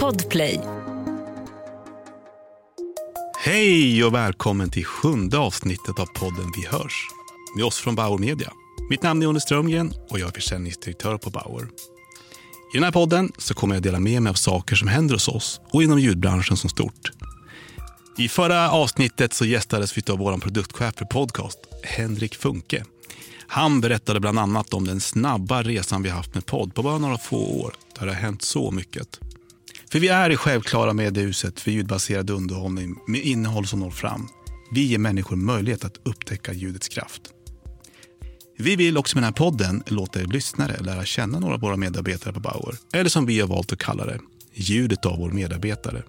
Podplay. Hej och välkommen till sjunde avsnittet av podden Vi hörs med oss från Bauer Media. Mitt namn är Jonny Strömgren och jag är försäljningsdirektör på Bauer. I den här podden så kommer jag dela med mig av saker som händer hos oss och inom ljudbranschen som stort. I förra avsnittet så gästades vi av vår produktchef för podcast, Henrik Funke. Han berättade bland annat om den snabba resan vi haft med podd på bara några få år där det har hänt så mycket. För vi är i självklara mediehuset för ljudbaserad underhållning med innehåll som når fram. Vi ger människor möjlighet att upptäcka ljudets kraft. Vi vill också med den här podden låta er lyssnare lära känna några av våra medarbetare på Bauer. Eller som vi har valt att kalla det, ljudet av vår medarbetare.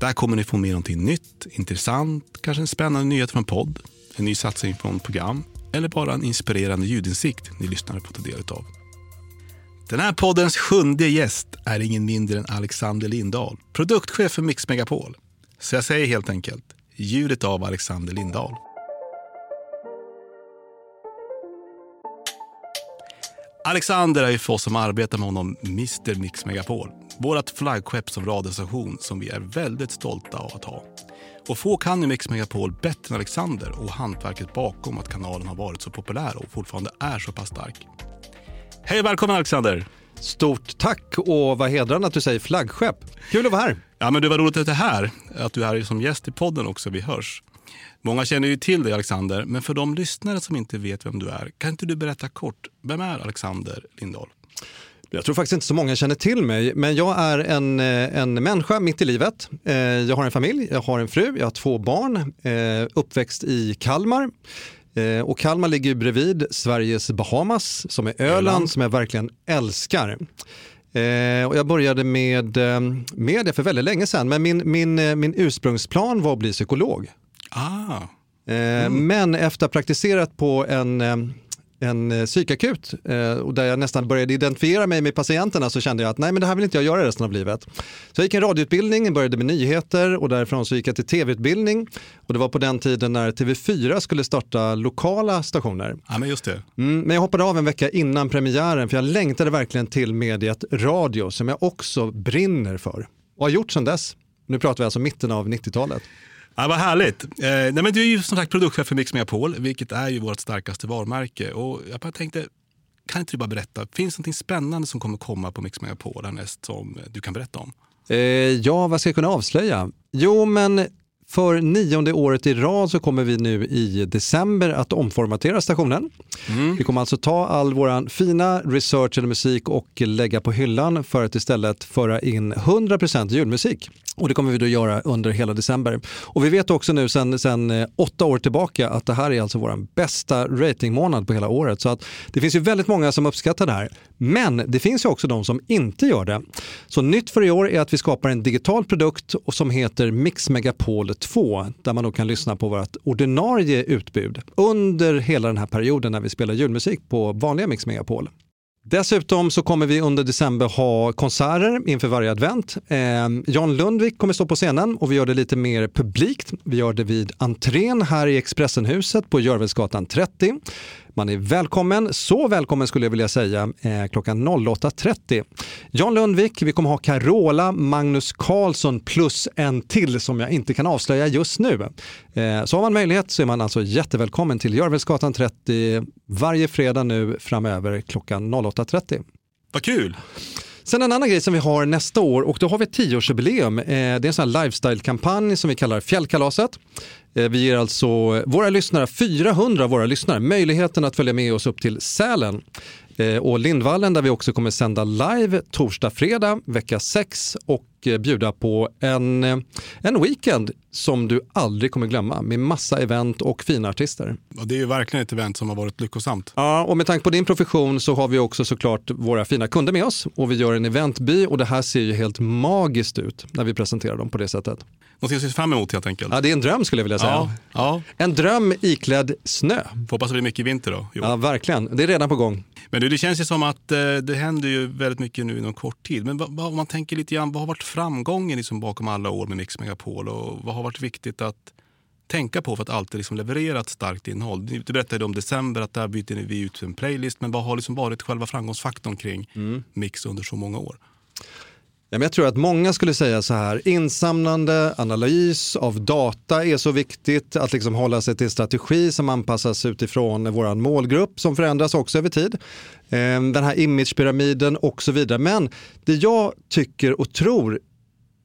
Där kommer ni få med någonting nytt, intressant, kanske en spännande nyhet från podd, en ny satsning från program eller bara en inspirerande ljudinsikt ni lyssnare får ta del av. Den här poddens sjunde gäst är ingen mindre än Alexander Lindahl, produktchef för Mix Megapol. Så jag säger helt enkelt, ljudet av Alexander Lindahl. Alexander är ju för oss som arbetar med honom Mr Mix Megapol. Vårt flaggskepp som radiostation som vi är väldigt stolta av att ha. Och få kan ju Mix Megapol bättre än Alexander och hantverket bakom att kanalen har varit så populär och fortfarande är så pass stark. Hej och välkommen Alexander! Stort tack och vad hedrande att du säger flaggskepp. Kul att vara här. Ja, men det var roligt att du är här, att du är här som gäst i podden också, vi hörs. Många känner ju till dig Alexander, men för de lyssnare som inte vet vem du är, kan inte du berätta kort, vem är Alexander Lindahl? Jag tror faktiskt inte så många känner till mig, men jag är en, eh, en människa mitt i livet. Eh, jag har en familj, jag har en fru, jag har två barn, eh, uppväxt i Kalmar. Och Kalmar ligger bredvid Sveriges Bahamas som är Öland, Öland. som jag verkligen älskar. och jag började med media för väldigt länge sedan, men min, min, min ursprungsplan var att bli psykolog. Ah. Mm. Men efter att ha praktiserat på en en eh, psykakut eh, och där jag nästan började identifiera mig med patienterna så kände jag att nej men det här vill inte jag göra resten av livet. Så jag gick en radioutbildning, började med nyheter och därifrån så gick jag till tv-utbildning och det var på den tiden när TV4 skulle starta lokala stationer. Ja men just det. Mm, men jag hoppade av en vecka innan premiären för jag längtade verkligen till mediet radio som jag också brinner för och har gjort sedan dess. Nu pratar vi alltså mitten av 90-talet. Ja, vad härligt. Eh, nej, men du är ju som sagt produktchef för Mix Megapol, vilket är ju vårt starkaste varumärke. Och jag bara tänkte, kan inte du bara berätta, finns det något spännande som kommer komma på Mix Megapol härnäst som du kan berätta om? Eh, ja, vad ska jag kunna avslöja? Jo, men för nionde året i rad så kommer vi nu i december att omformatera stationen. Mm. Vi kommer alltså ta all vår fina research eller musik och lägga på hyllan för att istället föra in 100% julmusik. Och det kommer vi då göra under hela december. Och vi vet också nu sen, sen eh, åtta år tillbaka att det här är alltså vår bästa ratingmånad på hela året. Så att det finns ju väldigt många som uppskattar det här. Men det finns ju också de som inte gör det. Så nytt för i år är att vi skapar en digital produkt som heter Mix Megapol 2 där man då kan lyssna på vårt ordinarie utbud under hela den här perioden när vi spelar julmusik på vanliga Mix Megapol. Dessutom så kommer vi under december ha konserter inför varje advent. Eh, Jan Lundvik kommer stå på scenen och vi gör det lite mer publikt. Vi gör det vid entrén här i Expressenhuset på Görvelsgatan 30. Man är välkommen, så välkommen skulle jag vilja säga, eh, klockan 08.30. Jan Lundvik, vi kommer ha Carola Magnus Karlsson plus en till som jag inte kan avslöja just nu. Eh, så har man möjlighet så är man alltså jättevälkommen till Görvelsgatan 30 varje fredag nu framöver klockan 08.30. Vad kul! Sen en annan grej som vi har nästa år och då har vi ett tioårsjubileum. Eh, det är en sån här lifestyle-kampanj som vi kallar Fjällkalaset. Eh, vi ger alltså våra lyssnare, 400 av våra lyssnare, möjligheten att följa med oss upp till Sälen eh, och Lindvallen där vi också kommer sända live torsdag, fredag, vecka 6 och eh, bjuda på en, en weekend som du aldrig kommer glömma med massa event och fina artister. Och det är ju verkligen ett event som har varit lyckosamt. Ja, och med tanke på din profession så har vi också såklart våra fina kunder med oss och vi gör en eventby och det här ser ju helt magiskt ut när vi presenterar dem på det sättet. Någonting att se fram emot helt enkelt. Ja, det är en dröm skulle jag vilja säga. Ja, ja. En dröm iklädd snö. Får hoppas det blir mycket vinter då. Jo. Ja, verkligen. Det är redan på gång. Men du, det känns ju som att eh, det händer ju väldigt mycket nu inom kort tid. Men om man tänker lite grann, vad har varit framgången liksom bakom alla år med Mix Megapol och vad har varit viktigt att tänka på för att alltid liksom leverera ett starkt innehåll? Du berättade om december att där byter vi ut en playlist. Men vad har liksom varit själva framgångsfaktorn kring mm. Mix under så många år? Ja, men jag tror att många skulle säga så här, insamlande, analys av data är så viktigt, att liksom hålla sig till strategi som anpassas utifrån vår målgrupp som förändras också över tid. Ehm, den här imagepyramiden och så vidare. Men det jag tycker och tror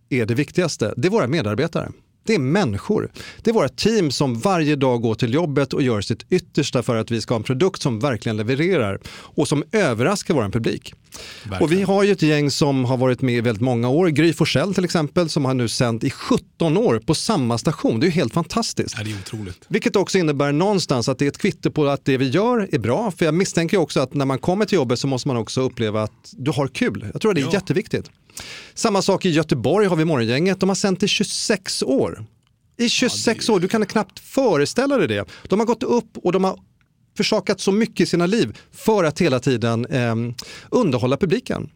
är det viktigaste, det är våra medarbetare. Det är människor. Det är våra team som varje dag går till jobbet och gör sitt yttersta för att vi ska ha en produkt som verkligen levererar och som överraskar vår publik. Verkligen. Och vi har ju ett gäng som har varit med i väldigt många år. Gry Forssell till exempel som har nu sänt i 17 år på samma station. Det är ju helt fantastiskt. Ja, det är otroligt. Vilket också innebär någonstans att det är ett kvitto på att det vi gör är bra. För jag misstänker också att när man kommer till jobbet så måste man också uppleva att du har kul. Jag tror att det är ja. jätteviktigt. Samma sak i Göteborg har vi Morgongänget. De har sänt i 26 år. I 26 ja, är... år, du kan knappt föreställa dig det. De har gått upp och de har försakat så mycket i sina liv för att hela tiden eh, underhålla publiken.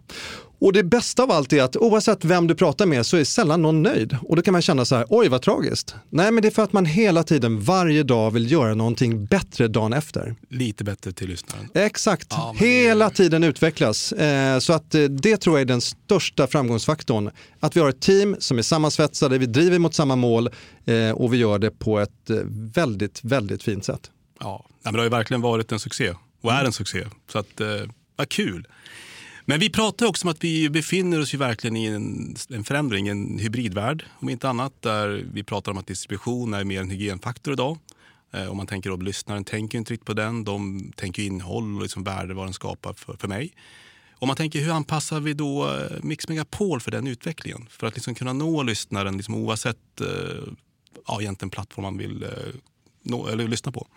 Och det bästa av allt är att oavsett vem du pratar med så är sällan någon nöjd. Och då kan man känna så här, oj vad tragiskt. Nej men det är för att man hela tiden varje dag vill göra någonting bättre dagen efter. Lite bättre till lyssnaren. Exakt, ja, hela tiden utvecklas. Eh, så att eh, det tror jag är den största framgångsfaktorn. Att vi har ett team som är sammansvetsade, vi driver mot samma mål eh, och vi gör det på ett väldigt, väldigt fint sätt. Ja, men det har ju verkligen varit en succé och är en succé. Så att, vad kul. Men vi pratar också om att vi befinner oss ju verkligen i en, en förändring, en hybridvärld om inte annat. Där vi pratar om att distribution är mer en hygienfaktor idag. Eh, om man tänker att lyssnaren tänker inte riktigt på den. De tänker innehåll och liksom värde vad den skapar för, för mig. Om man tänker hur anpassar vi då eh, Mix Megapol för den utvecklingen? För att liksom kunna nå lyssnaren liksom oavsett eh, ja, egentligen plattform man vill eh, nå, eller lyssna på.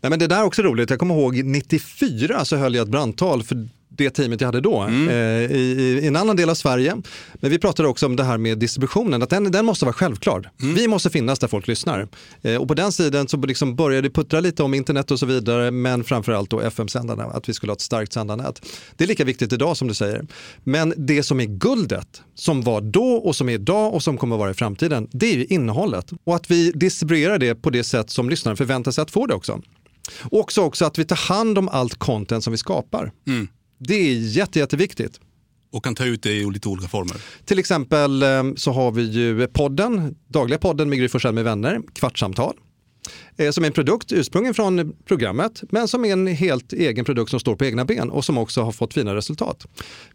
Nej, men det där är också roligt. Jag kommer ihåg 94 så höll jag ett brandtal för det teamet jag hade då mm. eh, i, i, en annan del av Sverige. Men vi pratade också om det här med distributionen, att den, den måste vara självklar. Mm. Vi måste finnas där folk lyssnar. Eh, och på den sidan så liksom började det puttra lite om internet och så vidare, men framförallt då FM-sändarna, att vi skulle ha ett starkt sändarnät. Det är lika viktigt idag som du säger. Men det som är guldet, som var då och som är idag och som kommer att vara i framtiden, det är ju innehållet. Och att vi distribuerar det på det sätt som lyssnaren förväntar sig att få det också. Och också, också att vi tar hand om allt content som vi skapar. Mm. Det är jätte, jätteviktigt. Och kan ta ut det i lite olika former. Till exempel eh, så har vi ju podden, dagliga podden med Gry Forssell med vänner, Kvartssamtal. Eh, som är en produkt ursprungligen från programmet men som är en helt egen produkt som står på egna ben och som också har fått fina resultat.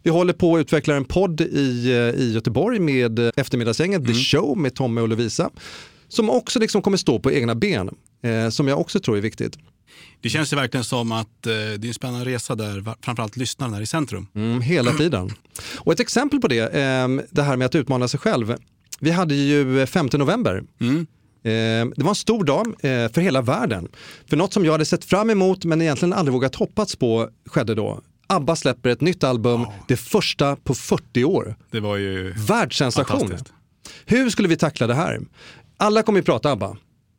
Vi håller på att utveckla en podd i, eh, i Göteborg med eftermiddagsgänget mm. The Show med Tommy och Lovisa som också liksom kommer stå på egna ben, eh, som jag också tror är viktigt. Det känns ju verkligen som att eh, det är en spännande resa där framförallt lyssnaren är i centrum. Mm, hela tiden. Och ett exempel på det, eh, det här med att utmana sig själv. Vi hade ju 5 november. Mm. Eh, det var en stor dag eh, för hela världen. För något som jag hade sett fram emot men egentligen aldrig vågat hoppats på skedde då. ABBA släpper ett nytt album, oh. det första på 40 år. Det var ju Världssensation. Hur skulle vi tackla det här? Alla kommer ju prata ABBA.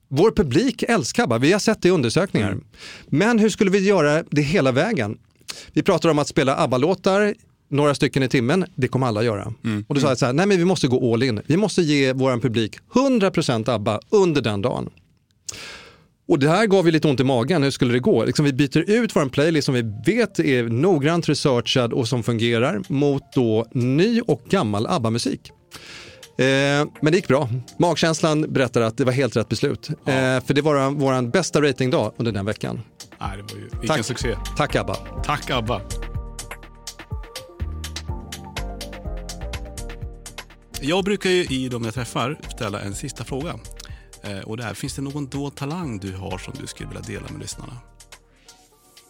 Vår publik älskar ABBA, vi har sett det i undersökningar. Mm. Men hur skulle vi göra det hela vägen? Vi pratar om att spela ABBA-låtar några stycken i timmen, det kommer alla göra. Mm. Och då sa jag så här, nej men vi måste gå all in. Vi måste ge vår publik 100% ABBA under den dagen. Och det här gav ju lite ont i magen, hur skulle det gå? Liksom vi byter ut vår playlist som vi vet är noggrant researchad och som fungerar mot då ny och gammal ABBA-musik. Eh, men det gick bra. Magkänslan berättar att det var helt rätt beslut. Ja. Eh, för det var vår bästa ratingdag under den veckan. Nej, det var ju, vilken Tack. succé. Tack ABBA. Tack ABBA. Jag brukar ju i de jag träffar ställa en sista fråga. Eh, och det är, finns det någon dold talang du har som du skulle vilja dela med lyssnarna?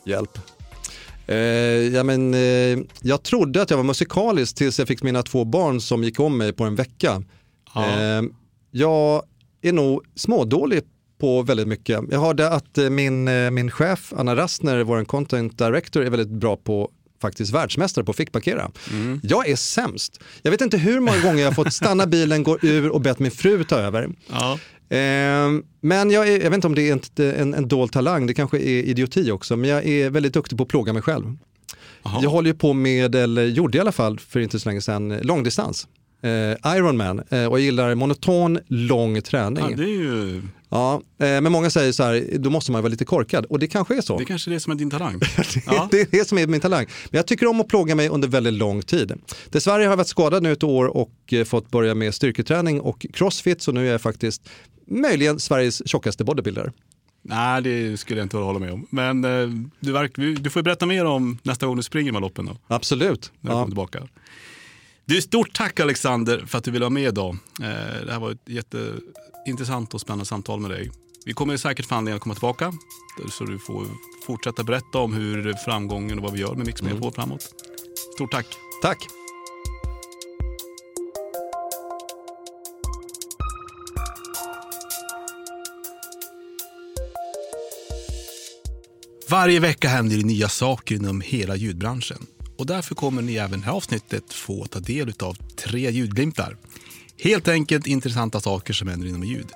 Hjälp. Eh, ja, men, eh, jag trodde att jag var musikalisk tills jag fick mina två barn som gick om mig på en vecka. Ja. Eh, jag är nog smådålig på väldigt mycket. Jag hörde att eh, min, eh, min chef Anna Rastner, vår content director, är väldigt bra på faktiskt världsmästare på att fickparkera. Mm. Jag är sämst. Jag vet inte hur många gånger jag har fått stanna bilen, gå ur och bett min fru ta över. Ja. Eh, men jag, är, jag vet inte om det är en, en, en dold talang, det kanske är idioti också, men jag är väldigt duktig på att plåga mig själv. Aha. Jag håller ju på med, eller gjorde i alla fall för inte så länge sedan, långdistans. eh, Ironman eh, och jag gillar monoton, lång träning. Ja, det är ju... Ja, eh, men många säger så här, då måste man vara lite korkad och det kanske är så. Det kanske är det som är din talang. Ja. det är det som är min talang. Men jag tycker om att plåga mig under väldigt lång tid. Dessvärre har jag varit skadad nu ett år och eh, fått börja med styrketräning och crossfit så nu är jag faktiskt möjligen Sveriges tjockaste bodybuilder. Nej, det skulle jag inte hålla med om. Men eh, du, verk, du får berätta mer om nästa gång du springer här loppen. Då, Absolut. när du Ja. kommer tillbaka. Du, stort tack Alexander för att du ville vara med idag. Eh, det här var ett jätteintressant och spännande samtal med dig. Vi kommer säkert anledning att komma tillbaka så du får fortsätta berätta om hur framgången och vad vi gör med Mix Megapol framåt. Stort tack! Tack. Varje vecka händer det nya saker inom hela ljudbranschen. Och därför kommer ni även det här avsnittet få ta del av tre ljudglimtar. Helt enkelt intressanta saker som händer inom ljud.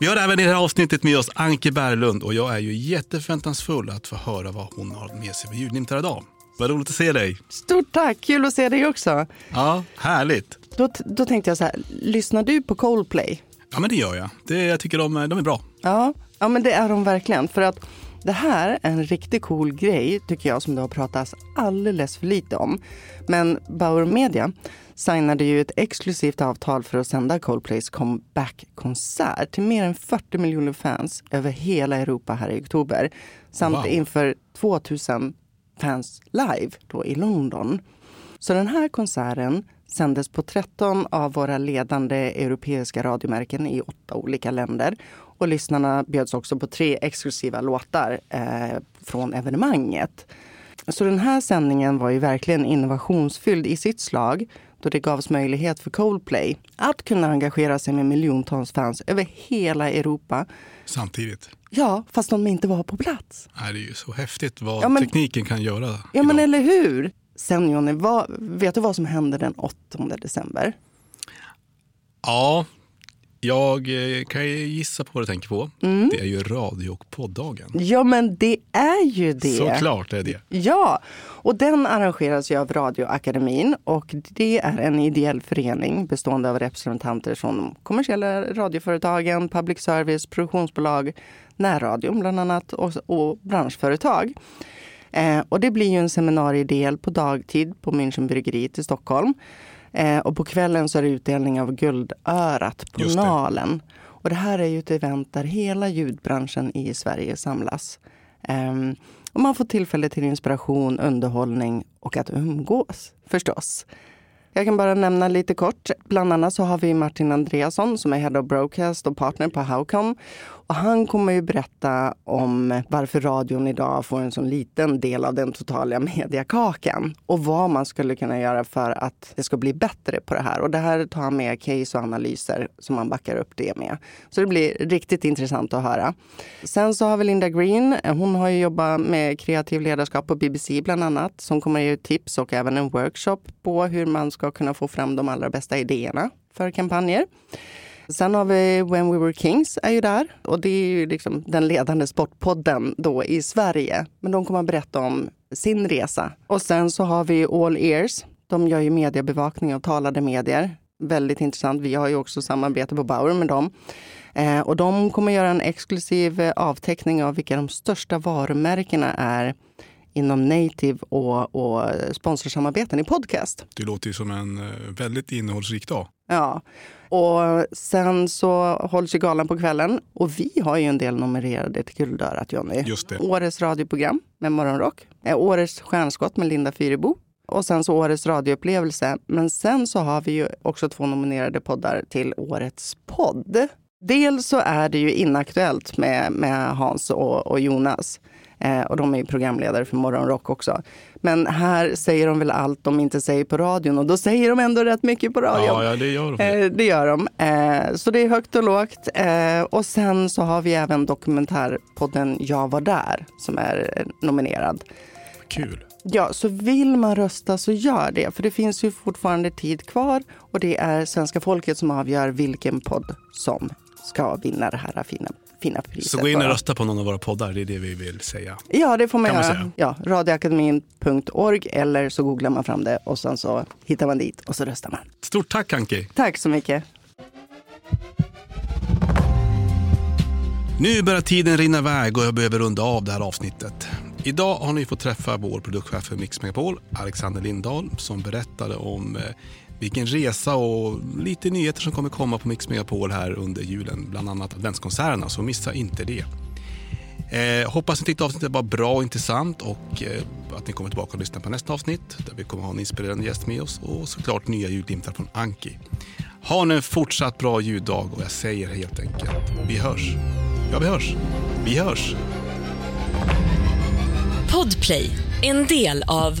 Vi har även i det här avsnittet med oss Anke Berglund och jag är ju jätteförväntansfull att få höra vad hon har med sig för ljudglimtar idag. Vad roligt att se dig. Stort tack, kul att se dig också. Ja, härligt. Då, då tänkte jag så här, lyssnar du på Coldplay? Ja, men det gör jag. Det, jag tycker de, de är bra. Ja, ja men det är de verkligen. För att det här är en riktigt cool grej tycker jag som det har pratats alldeles för lite om. Men Bauer Media signade ju ett exklusivt avtal för att sända Coldplays comeback-konsert till mer än 40 miljoner fans över hela Europa här i oktober. Samt Wow. inför 2000 fans live då i London. Så den här konserten sändes på 13 av våra ledande europeiska radiomärken i åtta olika länder. Och lyssnarna bjöds också på tre exklusiva låtar eh, från evenemanget. Så den här sändningen var ju verkligen innovationsfylld i sitt slag då det gavs möjlighet för Coldplay att kunna engagera sig med miljontals fans över hela Europa. Samtidigt. Ja, fast de inte var på plats. Nej, det är ju så häftigt vad Ja, men- tekniken kan göra. Ja, men idag. eller hur? Sen Jonny, vad, vet du vad som hände den 8 december? Ja, jag eh, kan ju gissa på vad du tänker på. Mm. Det är ju radio och poddagen. Ja, men det är ju det. Såklart är det. Ja, och den arrangeras ju av Radioakademin och det är en ideell förening bestående av representanter från de kommersiella radioföretagen, public service, produktionsbolag, närradion bland annat och, och branschföretag. Eh, och det blir ju en seminariedel på dagtid på Münchenbryggeriet i Stockholm. Eh, och på kvällen så är det utdelning av Guldörat på. Nalen. Och det här är ju ett event där hela ljudbranschen i Sverige samlas. Ehm, och man får tillfälle till inspiration, underhållning och att umgås förstås. Jag kan bara nämna lite kort. Bland annat så har vi Martin Andreasson som är Head of Broadcast och partner på Howcom. Och han kommer ju berätta om varför radion idag får en så liten del av den totala mediakakan och vad man skulle kunna göra för att det ska bli bättre på det här. Och det här tar han med case och analyser som man backar upp det med. Så det blir riktigt intressant att höra. Sen så har vi Linda Green. Hon har ju jobbat med kreativ ledarskap på BBC bland annat som kommer att ge tips och även en workshop på hur man ska kunna få fram de allra bästa idéerna för kampanjer. Sen har vi When We Were Kings är ju där och det är ju liksom den ledande sportpodden då i Sverige. Men de kommer att berätta om sin resa. Och sen så har vi All Ears. De gör ju mediebevakning av talade medier. Väldigt intressant. Vi har ju också samarbete på Bauer med dem. Eh, och de kommer göra en exklusiv avteckning av vilka de största varumärkena är inom native och, och sponsorsamarbeten i podcast. Det låter ju som en eh, väldigt innehållsrik dag. Ja, och sen så hålls ju galan på kvällen och vi har ju en del nominerade till Guldörat, Jonny. Just det. Årets radioprogram med Morgonrock, eh, Årets stjärnskott med Linda Fyrebo och sen så Årets radioupplevelse. Men sen så har vi ju också två nominerade poddar till Årets podd. Dels så är det ju inaktuellt med, med Hans och, och Jonas. Eh, och de är ju programledare för Morgonrock också. Men här säger de väl allt de inte säger på radion och då säger de ändå rätt mycket på radion. Ja, ja, det gör de. Eh, det gör de. Eh, så det är högt och lågt. Eh, och sen så har vi även dokumentärpodden Jag var där som är eh, nominerad. Kul. Ja, så vill man rösta så gör det. För det finns ju fortfarande tid kvar och det är svenska folket som avgör vilken podd som ska vinna det här fina fina priser. Så gå in och rösta på någon av våra poddar, det är det vi vill säga. Ja, det får man Kan man göra. säga. ja, radioakademin.org eller så googlar man fram det och sen så hittar man dit och så röstar man. Stort tack Anki! Tack så mycket. Nu börjar tiden rinna iväg och jag behöver runda av det här avsnittet. Idag har ni fått träffa vår produktchef för Mix Megapol, Alexander Lindahl, som berättade om eh, vilken resa och lite nyheter som kommer komma på Mix Megapol här under julen, bland annat adventskonserterna, så missa inte det. Eh, hoppas ni tyckte avsnittet var bra och intressant och eh, att ni kommer tillbaka och lyssnar på nästa avsnitt där vi kommer ha en inspirerande gäst med oss och såklart nya ljudglimtar från Anki. Ha nu en fortsatt bra ljuddag och jag säger helt enkelt, vi hörs. Ja, vi hörs. Vi hörs. Podplay, en del av